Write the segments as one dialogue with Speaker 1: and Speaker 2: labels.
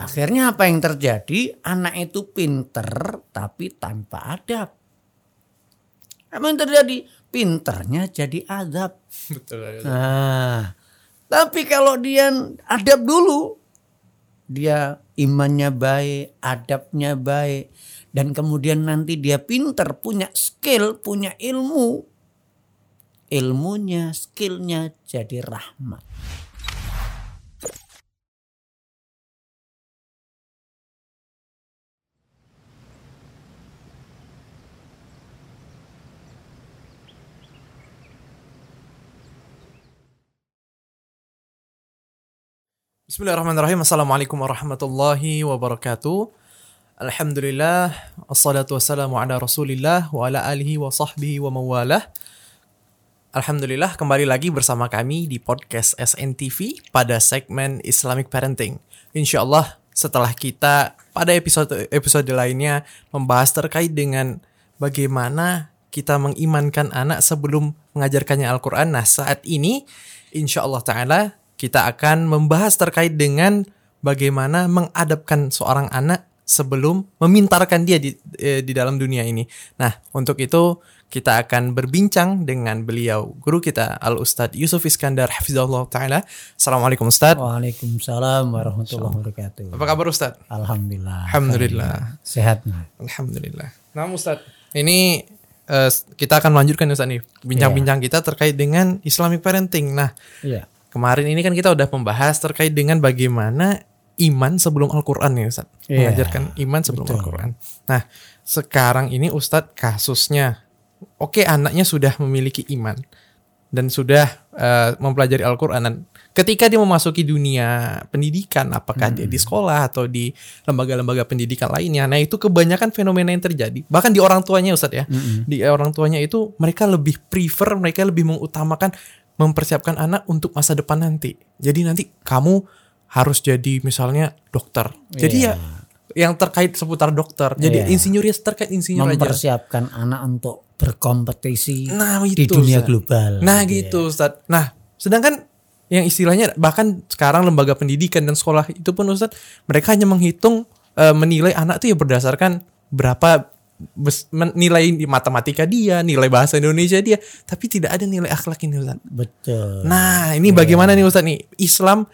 Speaker 1: Akhirnya apa yang terjadi? Anak itu pinter tapi tanpa adab. Apa yang terjadi? Pinternya jadi adab.
Speaker 2: Betul.
Speaker 1: Nah, tapi kalau dia adab dulu, dia imannya baik, adabnya baik, dan kemudian nanti dia pinter, punya skill, punya ilmu, ilmunya, skillnya jadi rahmat.
Speaker 2: Bismillahirrahmanirrahim. Assalamualaikum warahmatullahi wabarakatuh. Alhamdulillah, assalatu wassalamu ala rasulillah wa ala alihi wa sahbihi wa mawalah. Alhamdulillah kembali lagi bersama kami di podcast SNTV pada segmen Islamic Parenting. Insya Allah setelah kita pada episode episode lainnya membahas terkait dengan bagaimana kita mengimankan anak sebelum mengajarkannya Al-Quran. Nah saat ini insya Allah Ta'ala kita akan membahas terkait dengan bagaimana mengadapkan seorang anak sebelum memintarkan dia di, eh, di dalam dunia ini. Nah, untuk itu kita akan berbincang dengan beliau, guru kita Al Ustadz Yusuf Iskandar Hafizahullah Taala. Assalamualaikum Ustadz.
Speaker 1: Waalaikumsalam warahmatullahi wabarakatuh.
Speaker 2: Apa kabar Ustadz?
Speaker 1: Alhamdulillah.
Speaker 2: Alhamdulillah.
Speaker 1: Sehat.
Speaker 2: Alhamdulillah. Nah Ustadz, ini eh, kita akan melanjutkan Ustadz nih bincang-bincang kita terkait dengan Islamic parenting. Nah,
Speaker 1: Iya.
Speaker 2: Kemarin ini kan kita udah membahas terkait dengan bagaimana iman sebelum Al-Qur'an ya Ustadz.
Speaker 1: Iya,
Speaker 2: Mengajarkan iman sebelum. Al-Qur'an. Nah, sekarang ini Ustadz kasusnya oke anaknya sudah memiliki iman dan sudah eh, mempelajari Al-Qur'an dan ketika dia memasuki dunia pendidikan apakah dia di sekolah atau di lembaga-lembaga pendidikan lainnya nah itu kebanyakan fenomena yang terjadi bahkan di orang tuanya Ustadz ya di orang tuanya itu mereka lebih prefer mereka lebih mengutamakan mempersiapkan anak untuk masa depan nanti jadi nanti kamu harus jadi misalnya dokter jadi ya yang terkait seputar dokter jadi
Speaker 1: Iya.
Speaker 2: insinyur ya terkait insinyur aja
Speaker 1: Mempersiapkan anak untuk berkompetisi
Speaker 2: Nah,
Speaker 1: di
Speaker 2: itu,
Speaker 1: dunia
Speaker 2: Ustaz.
Speaker 1: global.
Speaker 2: Nah
Speaker 1: gitu ya.
Speaker 2: gitu Ustaz. Nah sedangkan yang istilahnya bahkan sekarang lembaga pendidikan dan sekolah itu pun Ustaz mereka hanya menghitung eh, menilai anak tuh ya berdasarkan berapa nilai di matematika dia, nilai bahasa Indonesia dia, tapi tidak ada nilai akhlak ini Ustaz.
Speaker 1: Betul.
Speaker 2: Nah ini bagaimana nih Ustaz nih Islam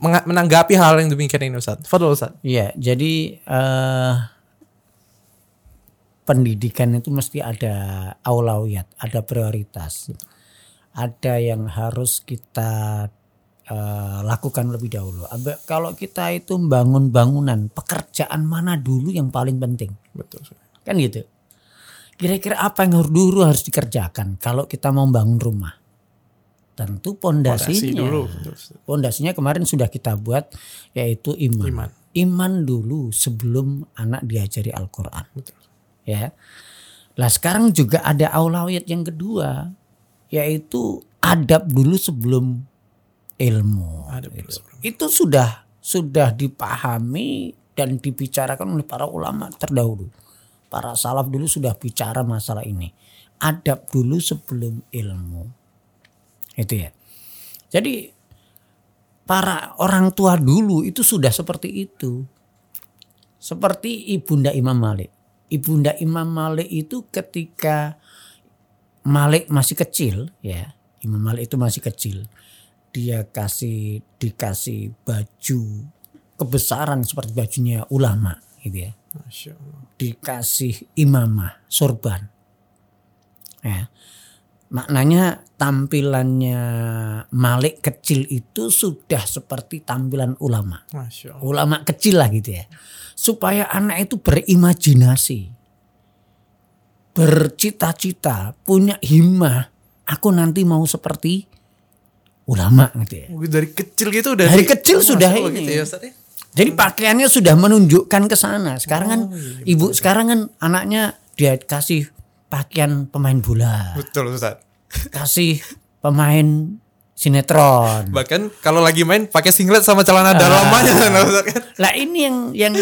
Speaker 2: menga- menanggapi hal yang demikian ini Ustaz. Fadol Ustaz.
Speaker 1: Iya, jadi eh pendidikan itu mesti ada aulawiyat, ada prioritas. Ada yang harus kita eh, lakukan lebih dahulu. Kalau kita itu bangun bangunan, pekerjaan mana dulu yang paling penting?
Speaker 2: Betul.
Speaker 1: Kan gitu. Kira-kira apa yang harus dulu harus dikerjakan kalau kita mau bangun rumah? Tentu pondasinya. Pondasinya kemarin sudah kita buat yaitu iman.
Speaker 2: Iman.
Speaker 1: Iman dulu sebelum anak diajari Al-Qur'an. Ya. Lah sekarang juga ada aulawiyat yang kedua yaitu adab dulu sebelum ilmu.
Speaker 2: Ada dulu sebelum.
Speaker 1: Itu sudah sudah dipahami dan dibicarakan oleh para ulama terdahulu. Para salaf dulu sudah bicara masalah ini. Adab dulu sebelum ilmu. Itu ya. Jadi para orang tua dulu itu sudah seperti itu. Seperti Ibunda Imam Malik. Ibunda Imam Malik itu ketika Malik masih kecil ya. Imam Malik itu masih kecil. Dia kasih dikasih baju kebesaran seperti bajunya ulama gitu ya dikasih imamah sorban. Ya. Maknanya tampilannya Malik kecil itu sudah seperti tampilan ulama. Ulama kecil lah gitu ya. Supaya anak itu berimajinasi. Bercita-cita, punya himmah. Aku nanti mau seperti ulama gitu ya.
Speaker 2: Dari kecil gitu udah
Speaker 1: Dari
Speaker 2: di-
Speaker 1: kecil sudah ini.
Speaker 2: gitu ya, Ustaz ya?
Speaker 1: Jadi pakaiannya sudah menunjukkan ke sana. Sekarang kan ibu sekarang kan anaknya dia kasih pakaian pemain bola,
Speaker 2: Betul Ustaz.
Speaker 1: kasih pemain sinetron.
Speaker 2: Bahkan kalau lagi main pakai singlet sama celana dalamannya Ustaz kan.
Speaker 1: Lah ini yang yang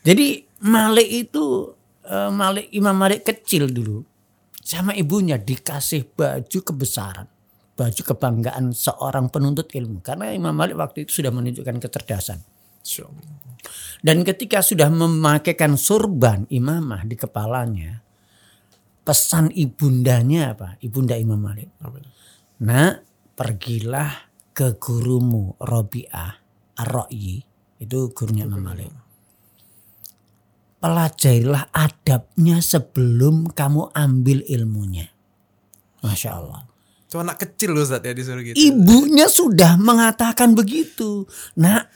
Speaker 1: jadi Malik itu eh, Malik Imam Malik kecil dulu sama ibunya dikasih baju kebesaran, baju kebanggaan seorang penuntut ilmu karena Imam Malik waktu itu sudah menunjukkan kecerdasan. Dan ketika sudah memakaikan surban imamah di kepalanya, pesan ibundanya apa? Ibunda Imam Malik. Nak, pergilah ke gurumu Robi'ah Ar-Ra'yi. Itu gurunya Imam Malik. Pelajarilah adabnya sebelum kamu ambil ilmunya. Masya Allah.
Speaker 2: Itu anak kecil loh Ustaz ya disuruh gitu.
Speaker 1: Ibunya sudah mengatakan begitu. Nak,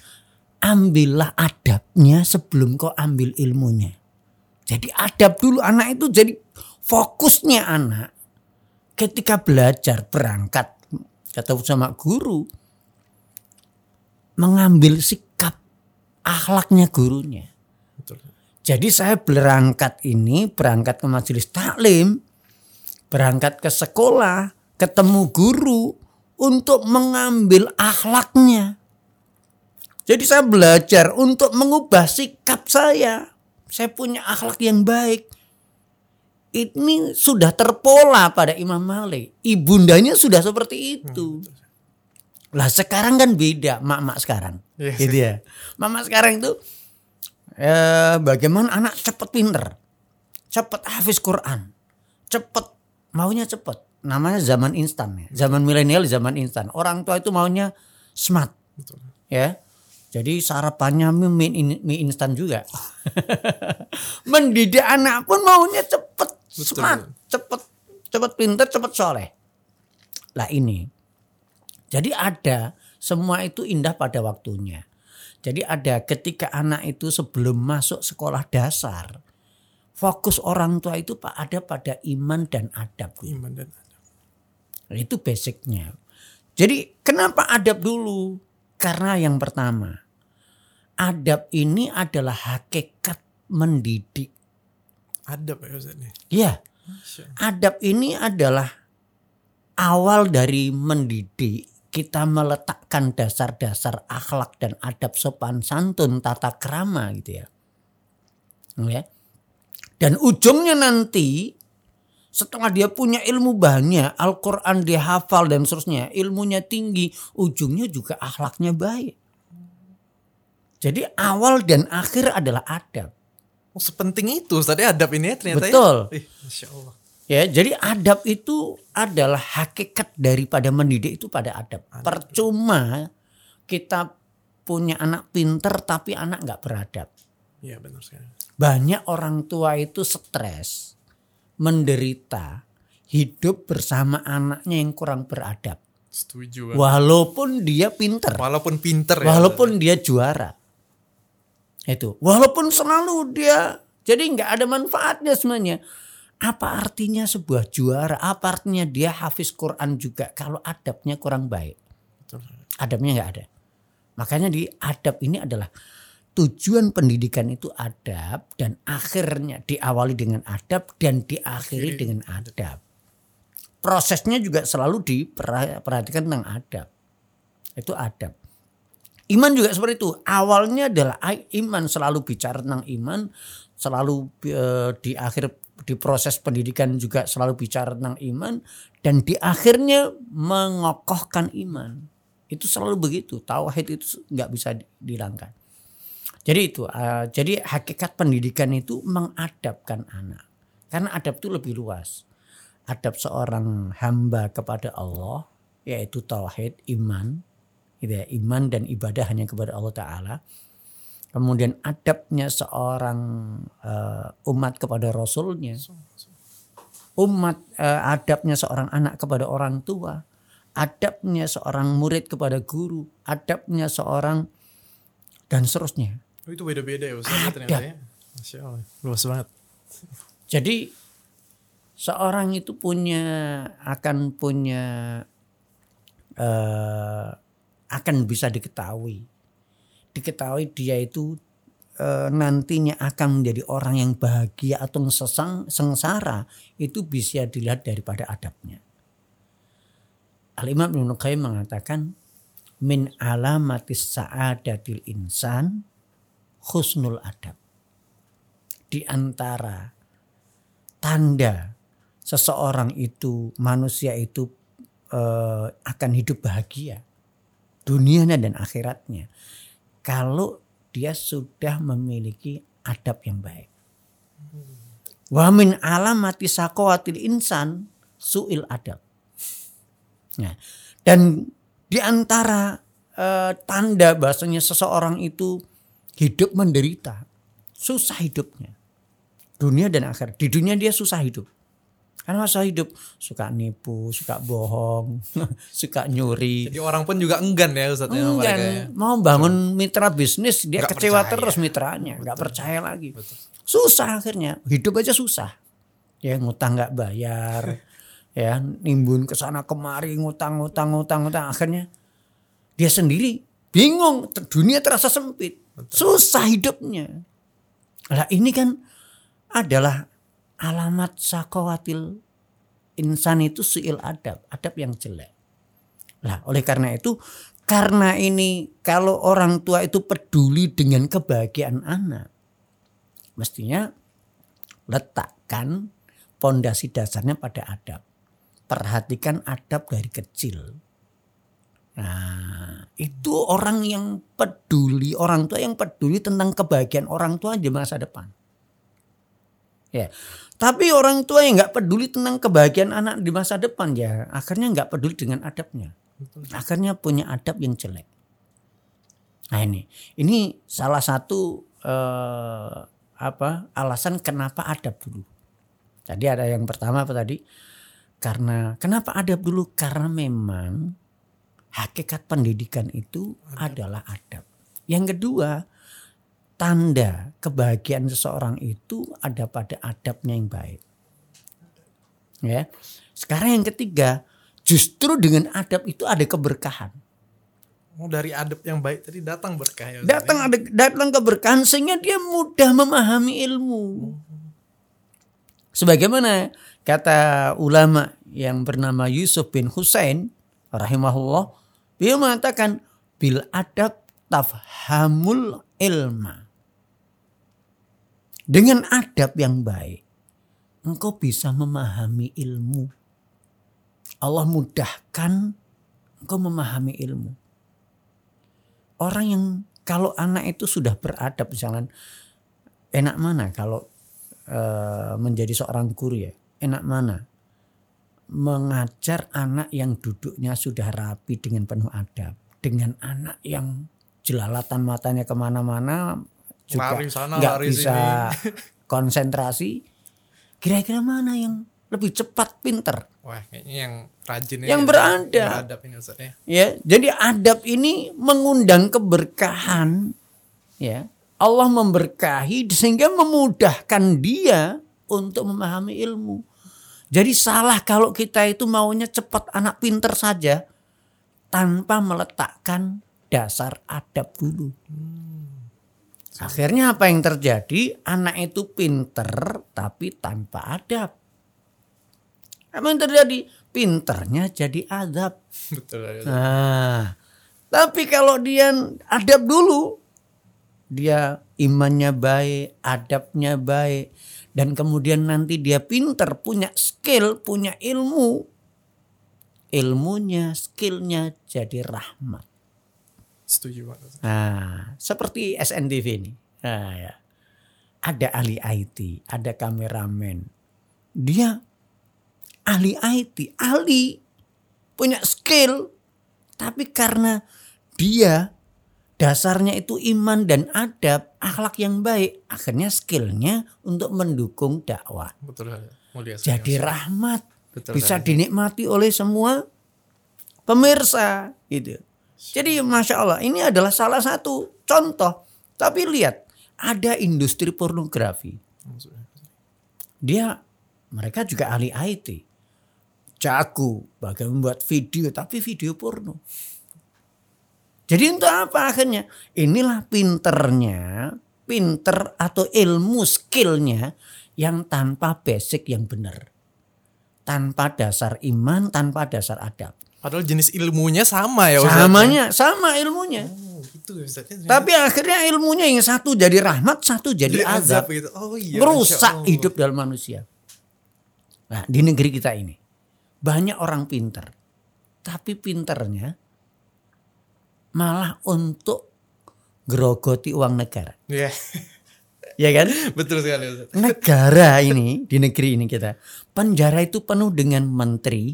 Speaker 1: ambillah adabnya sebelum kau ambil ilmunya. Jadi adab dulu anak itu jadi fokusnya anak ketika belajar berangkat ketemu sama guru mengambil sikap akhlaknya gurunya.
Speaker 2: Betul.
Speaker 1: Jadi saya berangkat ini berangkat ke majelis taklim, berangkat ke sekolah, ketemu guru untuk mengambil akhlaknya. Jadi saya belajar untuk mengubah sikap saya. Saya punya akhlak yang baik. Ini sudah terpola pada Imam Malik. Ibundanya sudah seperti itu. Lah sekarang kan beda mak-mak sekarang.
Speaker 2: Iya
Speaker 1: gitu ya. Mak-mak sekarang itu eh, bagaimana anak cepat pinter. Cepat hafiz Quran. Cepat maunya cepat. Namanya zaman instan ya. Zaman milenial zaman instan. Orang tua itu maunya smart.
Speaker 2: Betul.
Speaker 1: Ya. Jadi sarapannya mie, mie, in- mie instan juga. Mendidik anak pun maunya cepet,
Speaker 2: Betul.
Speaker 1: smart, cepet, cepet pinter, cepet soleh. Lah ini. Jadi ada semua itu indah pada waktunya. Jadi ada ketika anak itu sebelum masuk sekolah dasar, fokus orang tua itu pak ada pada iman dan adab.
Speaker 2: Iman dan adab.
Speaker 1: Nah, Itu basicnya. Jadi kenapa adab dulu? Karena yang pertama, adab ini adalah hakikat mendidik.
Speaker 2: Adab ya Ustaz nih.
Speaker 1: Ya,
Speaker 2: Allah.
Speaker 1: adab ini adalah awal dari mendidik. Kita meletakkan dasar-dasar akhlak dan adab sopan santun tata krama gitu ya. Ya. Dan ujungnya nanti setelah dia punya ilmu banyak, Al-Quran dia hafal dan seterusnya, ilmunya tinggi, ujungnya juga akhlaknya baik. Jadi awal dan akhir adalah adab.
Speaker 2: Oh sepenting itu Ustaz ya adab ini ya ternyata
Speaker 1: Betul.
Speaker 2: ya. Ih, Masya Allah.
Speaker 1: Ya, jadi adab itu adalah hakikat daripada mendidik itu pada adab. Percuma kita punya anak pinter tapi anak nggak beradab.
Speaker 2: Iya benar sekali.
Speaker 1: Banyak orang tua itu stres, menderita, hidup bersama anaknya yang kurang beradab.
Speaker 2: Setuju. Bang.
Speaker 1: Walaupun dia pinter,
Speaker 2: Walaupun pinter ya.
Speaker 1: walaupun dia juara. Itu, walaupun selalu dia jadi nggak ada manfaatnya sebenarnya. Apa artinya sebuah juara? Apa artinya dia hafiz Quran juga kalau adabnya kurang baik? Adabnya nggak ada. Makanya di adab ini adalah tujuan pendidikan itu adab dan akhirnya diawali dengan adab dan diakhiri dengan adab. Prosesnya juga selalu diperhatikan tentang adab. Itu adab. Iman juga seperti itu. Awalnya adalah iman selalu bicara tentang iman, selalu eh, di akhir di proses pendidikan juga selalu bicara tentang iman dan di akhirnya mengokohkan iman. Itu selalu begitu. Tauhid itu nggak bisa di- dihilangkan. Jadi itu, eh, jadi hakikat pendidikan itu mengadabkan anak. Karena adab itu lebih luas. Adab seorang hamba kepada Allah, yaitu tauhid, iman, gitu ya, iman dan ibadah hanya kepada Allah Taala. Kemudian adabnya seorang eh, umat kepada Rasulnya, umat eh, adabnya seorang anak kepada orang tua, adabnya seorang murid kepada guru, adabnya seorang dan seterusnya.
Speaker 2: Oh, itu beda-beda ya Ustaz ya ternyata ya. Masya Allah. Luas banget.
Speaker 1: Jadi seorang itu punya akan punya eh, akan bisa diketahui, diketahui dia itu eh, nantinya akan menjadi orang yang bahagia atau sesang, sengsara itu bisa dilihat daripada adabnya. Al Imam Ibnu Qayyim mengatakan min alamatis sa'adatil insan husnul adab. Di antara tanda seseorang itu manusia itu eh, akan hidup bahagia dunianya dan akhiratnya kalau dia sudah memiliki adab yang baik. Wa min alamati saqawatil insan suil adab. Nah, dan di antara eh, tanda bahasanya seseorang itu hidup menderita, susah hidupnya. Dunia dan akhirat. Di dunia dia susah hidup. Karena masa hidup suka nipu, suka bohong, suka nyuri.
Speaker 2: Jadi orang pun juga enggan ya Ustaz ya, mereka ya.
Speaker 1: mau bangun mitra bisnis dia kecewa
Speaker 2: percaya.
Speaker 1: terus mitranya, nggak percaya lagi. Susah akhirnya, hidup aja susah. Ya ngutang nggak bayar, ya nimbun ke sana kemari ngutang ngutang ngutang ngutang akhirnya dia sendiri bingung, dunia terasa sempit, susah hidupnya. Lah ini kan adalah alamat sakowatil insan itu suil adab, adab yang jelek. Lah, oleh karena itu, karena ini kalau orang tua itu peduli dengan kebahagiaan anak, mestinya letakkan pondasi dasarnya pada adab. Perhatikan adab dari kecil. Nah, itu orang yang peduli, orang tua yang peduli tentang kebahagiaan orang tua di masa depan. Ya, tapi orang tua yang nggak peduli tentang kebahagiaan anak di masa depan ya, akhirnya nggak peduli dengan adabnya akhirnya punya adab yang jelek. Nah ini, ini salah satu eh, apa alasan kenapa adab dulu. Tadi ada yang pertama apa tadi? Karena kenapa adab dulu? Karena memang hakikat pendidikan itu adalah adab. Yang kedua, tanda kebahagiaan seseorang itu ada pada adabnya yang baik. Ya. Sekarang yang ketiga, justru dengan adab itu ada keberkahan.
Speaker 2: Oh, dari adab yang baik tadi datang berkah ya
Speaker 1: Datang ada datang keberkahan sehingga dia mudah memahami ilmu. Sebagaimana kata ulama yang bernama Yusuf bin Husain rahimahullah, dia mengatakan bil adab tafhamul ilma. Dengan adab yang baik, engkau bisa memahami ilmu. Allah mudahkan engkau memahami ilmu. Orang yang kalau anak itu sudah beradab misalnya enak mana kalau eh, menjadi seorang guru ya enak mana mengajar anak yang duduknya sudah rapi dengan penuh adab dengan anak yang jelalatan matanya ke mana-mana juga
Speaker 2: Lari sana,
Speaker 1: nggak
Speaker 2: lari
Speaker 1: bisa
Speaker 2: sini.
Speaker 1: konsentrasi kira-kira mana yang lebih cepat pinter
Speaker 2: Wah, kayaknya yang rajin
Speaker 1: Yang
Speaker 2: ya,
Speaker 1: beradab.
Speaker 2: beradab ini Ustaz ya.
Speaker 1: ya jadi adab ini mengundang keberkahan ya Allah memberkahi sehingga memudahkan dia untuk memahami ilmu jadi salah kalau kita itu maunya cepat anak pinter saja tanpa meletakkan dasar adab dulu. Akhirnya apa yang terjadi? Anak itu pinter tapi tanpa adab. Apa yang terjadi? Pinternya jadi adab.
Speaker 2: Betul.
Speaker 1: Nah, tapi kalau dia adab dulu, dia imannya baik, adabnya baik, dan kemudian nanti dia pinter, punya skill, punya ilmu, ilmunya, skillnya jadi rahmat.
Speaker 2: Setuju Pak.
Speaker 1: Nah, seperti SNTV ini. Nah, ya. Ada ahli IT, ada kameramen. Dia ahli IT, ahli punya skill, tapi karena dia dasarnya itu iman dan adab, akhlak yang baik, akhirnya skillnya untuk mendukung dakwah.
Speaker 2: Betul. Mulia sekali.
Speaker 1: Jadi rahmat,
Speaker 2: Betul
Speaker 1: bisa dinikmati oleh semua pemirsa gitu. Jadi masya Allah ini adalah salah satu contoh. Tapi lihat ada industri pornografi. Dia mereka juga ahli IT. Jago bagaimana membuat video tapi video porno. Jadi untuk apa akhirnya? Inilah pinternya, pinter atau ilmu skillnya yang tanpa basic yang benar. Tanpa dasar iman, tanpa dasar adab.
Speaker 2: Padahal jenis ilmunya sama ya Ustaz.
Speaker 1: Samanya, sama ilmunya.
Speaker 2: Oh, gitu ya Ustaz. ya.
Speaker 1: Tapi akhirnya ilmunya yang satu jadi rahmat, satu jadi,
Speaker 2: Jadi
Speaker 1: azab.
Speaker 2: gitu. Oh iya.
Speaker 1: Merusak hidup dalam manusia. Nah di negeri kita ini banyak orang pinter. Tapi pinternya malah untuk gerogoti uang negara.
Speaker 2: Iya.
Speaker 1: Ya kan?
Speaker 2: Betul sekali Ustaz.
Speaker 1: Negara ini di negeri ini kita penjara itu penuh dengan menteri,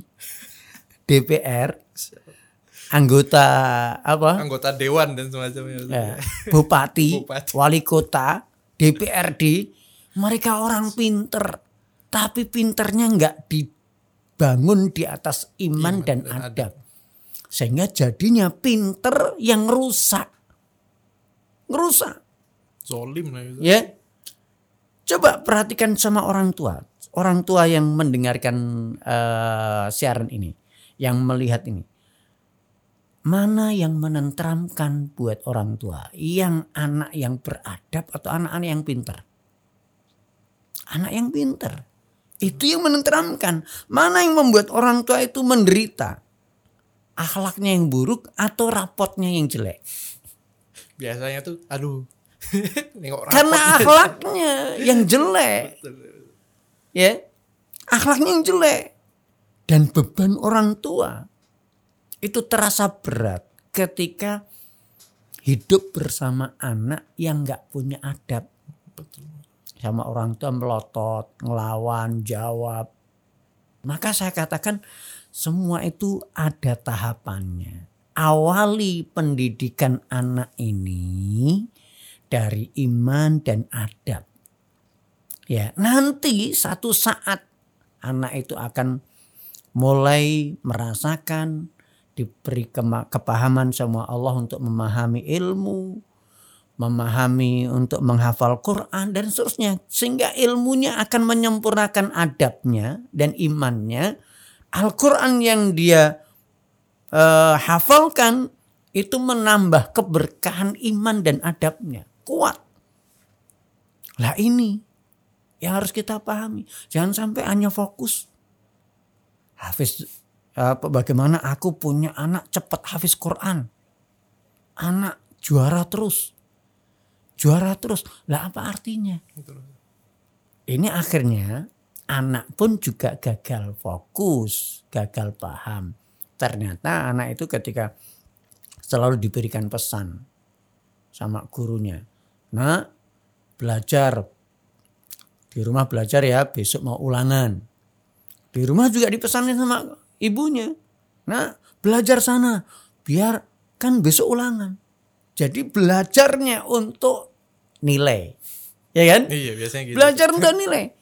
Speaker 1: DPR, anggota apa?
Speaker 2: Anggota dewan dan semacamnya.
Speaker 1: Eh, bupati,
Speaker 2: Bupati.
Speaker 1: wali kota, DPRD, mereka orang pinter, tapi pinternya nggak dibangun di atas iman dan adab, sehingga jadinya pinter yang rusak, ngerusak.
Speaker 2: Zolim lah itu.
Speaker 1: Ya, coba perhatikan sama orang tua, orang tua yang mendengarkan eh, siaran ini, yang melihat ini. Mana yang menenteramkan buat orang tua? Yang anak yang beradab atau anak-anak yang pinter? Anak yang pinter. Itu yang menenteramkan. Mana yang membuat orang tua itu menderita? Akhlaknya yang buruk atau rapotnya yang jelek?
Speaker 2: Biasanya tuh aduh. Nengok rapot.
Speaker 1: Karena akhlaknya yang jelek. Ya. Akhlaknya yang jelek. Dan beban orang tua itu terasa berat ketika hidup bersama anak yang nggak punya adab. Sama orang tua melotot, ngelawan, jawab. Maka saya katakan semua itu ada tahapannya. Awali pendidikan anak ini dari iman dan adab. Ya, nanti satu saat anak itu akan mulai merasakan diberi kepahaman sama Allah untuk memahami ilmu, memahami untuk menghafal Quran dan seterusnya sehingga ilmunya akan menyempurnakan adabnya dan imannya. Al-Quran yang dia eh, hafalkan itu menambah keberkahan iman dan adabnya kuat. Lah ini yang harus kita pahami. Jangan sampai hanya fokus hafiz apa bagaimana aku punya anak cepat hafiz Quran. Anak juara terus. Juara terus. Lah apa artinya? Ini akhirnya anak pun juga gagal fokus, gagal paham. Ternyata anak itu ketika selalu diberikan pesan sama gurunya. Nah, belajar di rumah belajar ya, besok mau ulangan. Di rumah juga dipesanin sama ibunya. Nah, belajar sana biar kan besok ulangan. Jadi belajarnya untuk nilai. Ya kan?
Speaker 2: Iya biasanya gitu.
Speaker 1: Belajar untuk nilai.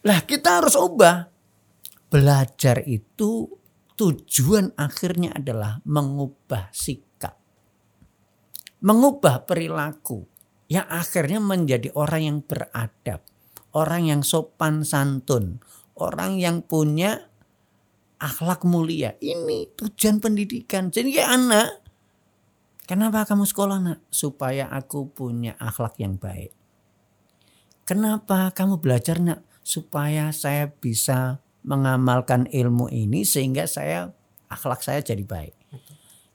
Speaker 1: Lah kita harus ubah. Belajar itu tujuan akhirnya adalah mengubah sikap. Mengubah perilaku. Yang akhirnya menjadi orang yang beradab. Orang yang sopan santun. Orang yang punya akhlak mulia. Ini tujuan pendidikan. Jadi ya anak. Kenapa kamu sekolah nak? Supaya aku punya akhlak yang baik. Kenapa kamu belajar nak? Supaya saya bisa mengamalkan ilmu ini sehingga saya akhlak saya jadi baik.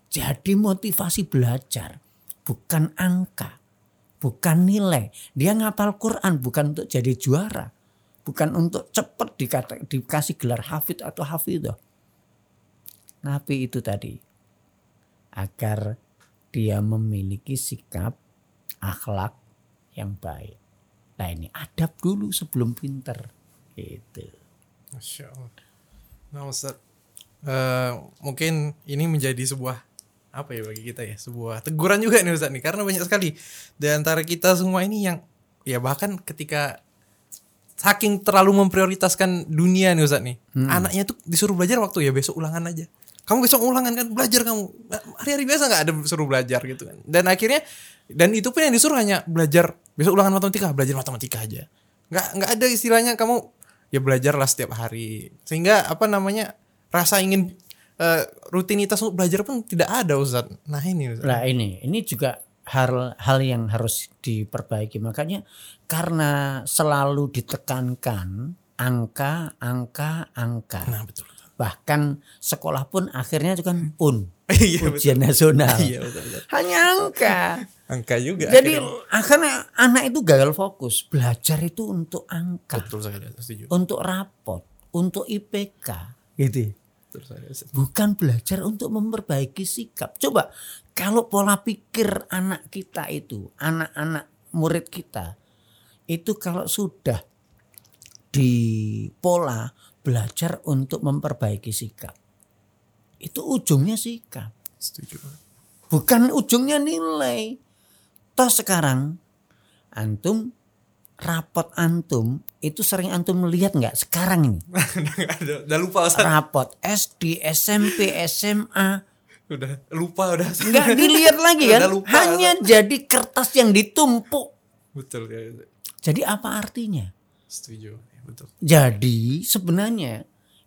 Speaker 1: Jadi motivasi belajar bukan angka, bukan nilai. Dia ngapal Quran bukan untuk jadi juara, bukan untuk cepat dikata, dikasih gelar hafid atau hafidah. Tapi itu tadi agar dia memiliki sikap akhlak yang baik. Nah ini adab dulu sebelum pinter. Gitu.
Speaker 2: Masya Allah. Nah Ustaz, eh, mungkin ini menjadi sebuah apa ya bagi kita ya sebuah teguran juga nih Ustaz nih karena banyak sekali di antara kita semua ini yang ya bahkan ketika saking terlalu memprioritaskan dunia nih Ustaz nih anaknya tuh disuruh belajar waktu ya besok ulangan aja kamu besok ulangan kan belajar kamu hari-hari biasa nggak ada suruh belajar gitu kan dan akhirnya dan itu pun yang disuruh hanya belajar besok ulangan matematika belajar matematika aja nggak nggak ada istilahnya kamu ya belajarlah setiap hari sehingga apa namanya rasa ingin eh, rutinitas untuk belajar pun tidak ada Ustaz nah ini Ustaz.
Speaker 1: Nah ini, ini juga hal hal yang harus diperbaiki. Makanya karena selalu ditekankan angka, angka, angka.
Speaker 2: nah betul
Speaker 1: Bahkan sekolah pun akhirnya itu kan pun
Speaker 2: Iya,
Speaker 1: ujian nasional.
Speaker 2: iya betul, betul.
Speaker 1: Hanya angka.
Speaker 2: angka juga
Speaker 1: Jadi
Speaker 2: akhirnya.
Speaker 1: akhirnya anak itu gagal fokus. Belajar itu untuk angka,
Speaker 2: betul sekali setuju
Speaker 1: untuk rapot, untuk IPK, gitu.
Speaker 2: Ada Ustaz.
Speaker 1: bukan belajar untuk memperbaiki sikap. Coba kalau pola pikir anak kita itu, anak-anak murid kita itu kalau sudah di pola belajar untuk memperbaiki sikap. Itu ujungnya sikap,
Speaker 2: Setuju.
Speaker 1: bukan ujungnya nilai. Toh sekarang antum rapot antum itu sering antum melihat nggak sekarang ini
Speaker 2: udah nggak ada, udah lupa Ustaz.
Speaker 1: rapot SD, SMP, SMA
Speaker 2: Udah lupa udah. Ustaz.
Speaker 1: nggak dilihat lagi kan
Speaker 2: Udah lupa,
Speaker 1: hanya jadi kertas yang ditumpuk
Speaker 2: Betul ya. Ustaz.
Speaker 1: jadi apa artinya
Speaker 2: Setuju. Betul.
Speaker 1: jadi sebenarnya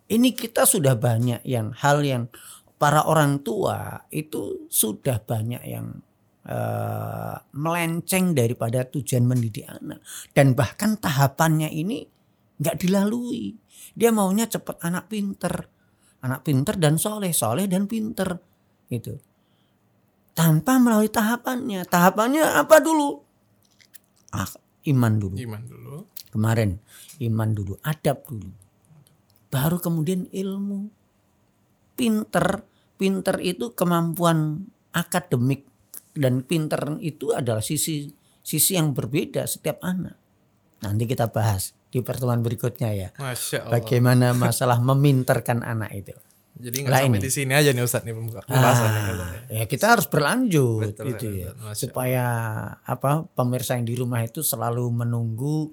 Speaker 1: ini kita sudah banyak yang hal yang para orang tua itu sudah banyak yang eh, melenceng daripada tujuan mendidik anak. Dan bahkan tahapannya ini nggak dilalui. Dia maunya cepat anak pinter. Anak pinter dan soleh soleh dan pinter gitu. Tanpa melalui tahapannya. Tahapannya apa dulu? Ah, iman dulu.
Speaker 2: Iman dulu.
Speaker 1: kemarin iman dulu adab dulu. Baru kemudian ilmu. Pinter pinter itu kemampuan akademik dan pinter itu adalah sisi sisi yang berbeda setiap anak. Nanti kita bahas di pertemuan berikutnya ya.
Speaker 2: Masya Allah.
Speaker 1: bagaimana masalah meminterkan anak itu
Speaker 2: Jadi nggak sampai
Speaker 1: ini.
Speaker 2: di sini aja nih Ustaz nih pembuka- pembahasannya. Ustaz, ya.
Speaker 1: ya kita harus berlanjut
Speaker 2: Betul,
Speaker 1: gitu
Speaker 2: betul,
Speaker 1: ya
Speaker 2: betul.
Speaker 1: Supaya apa pemirsa yang di rumah itu selalu menunggu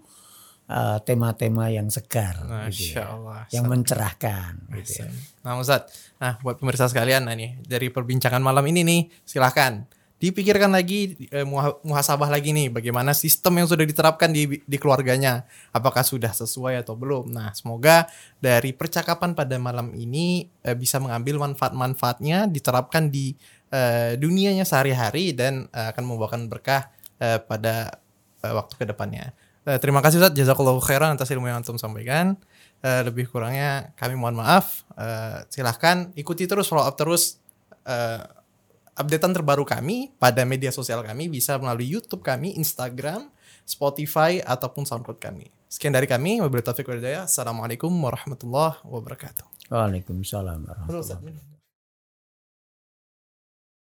Speaker 1: eh, tema-tema yang segar gitu ya.
Speaker 2: Allah.
Speaker 1: yang mencerahkan gitu ya.
Speaker 2: Nah Ustaz, nah buat pemirsa sekalian, nah nih dari perbincangan malam ini nih, silahkan dipikirkan lagi, eh, muha- muhasabah lagi nih, bagaimana sistem yang sudah diterapkan di, di keluarganya, apakah sudah sesuai atau belum. Nah semoga dari percakapan pada malam ini eh, bisa mengambil manfaat-manfaatnya, diterapkan di eh, dunianya sehari-hari dan eh, akan membawakan berkah eh, pada eh, waktu ke depannya. Eh, terima kasih Ustaz, jazakallahu khairan atas ilmu yang antum sampaikan. Eh, lebih kurangnya kami mohon maaf. Eh, silahkan ikuti terus follow up terus eh, updatean terbaru kami pada media sosial kami bisa melalui YouTube kami, Instagram, Spotify ataupun SoundCloud kami. Sekian dari kami, wabillahi taufiq. Assalamualaikum warahmatullahi wabarakatuh.
Speaker 1: Waalaikumsalam warahmatullahi
Speaker 2: Ustaz.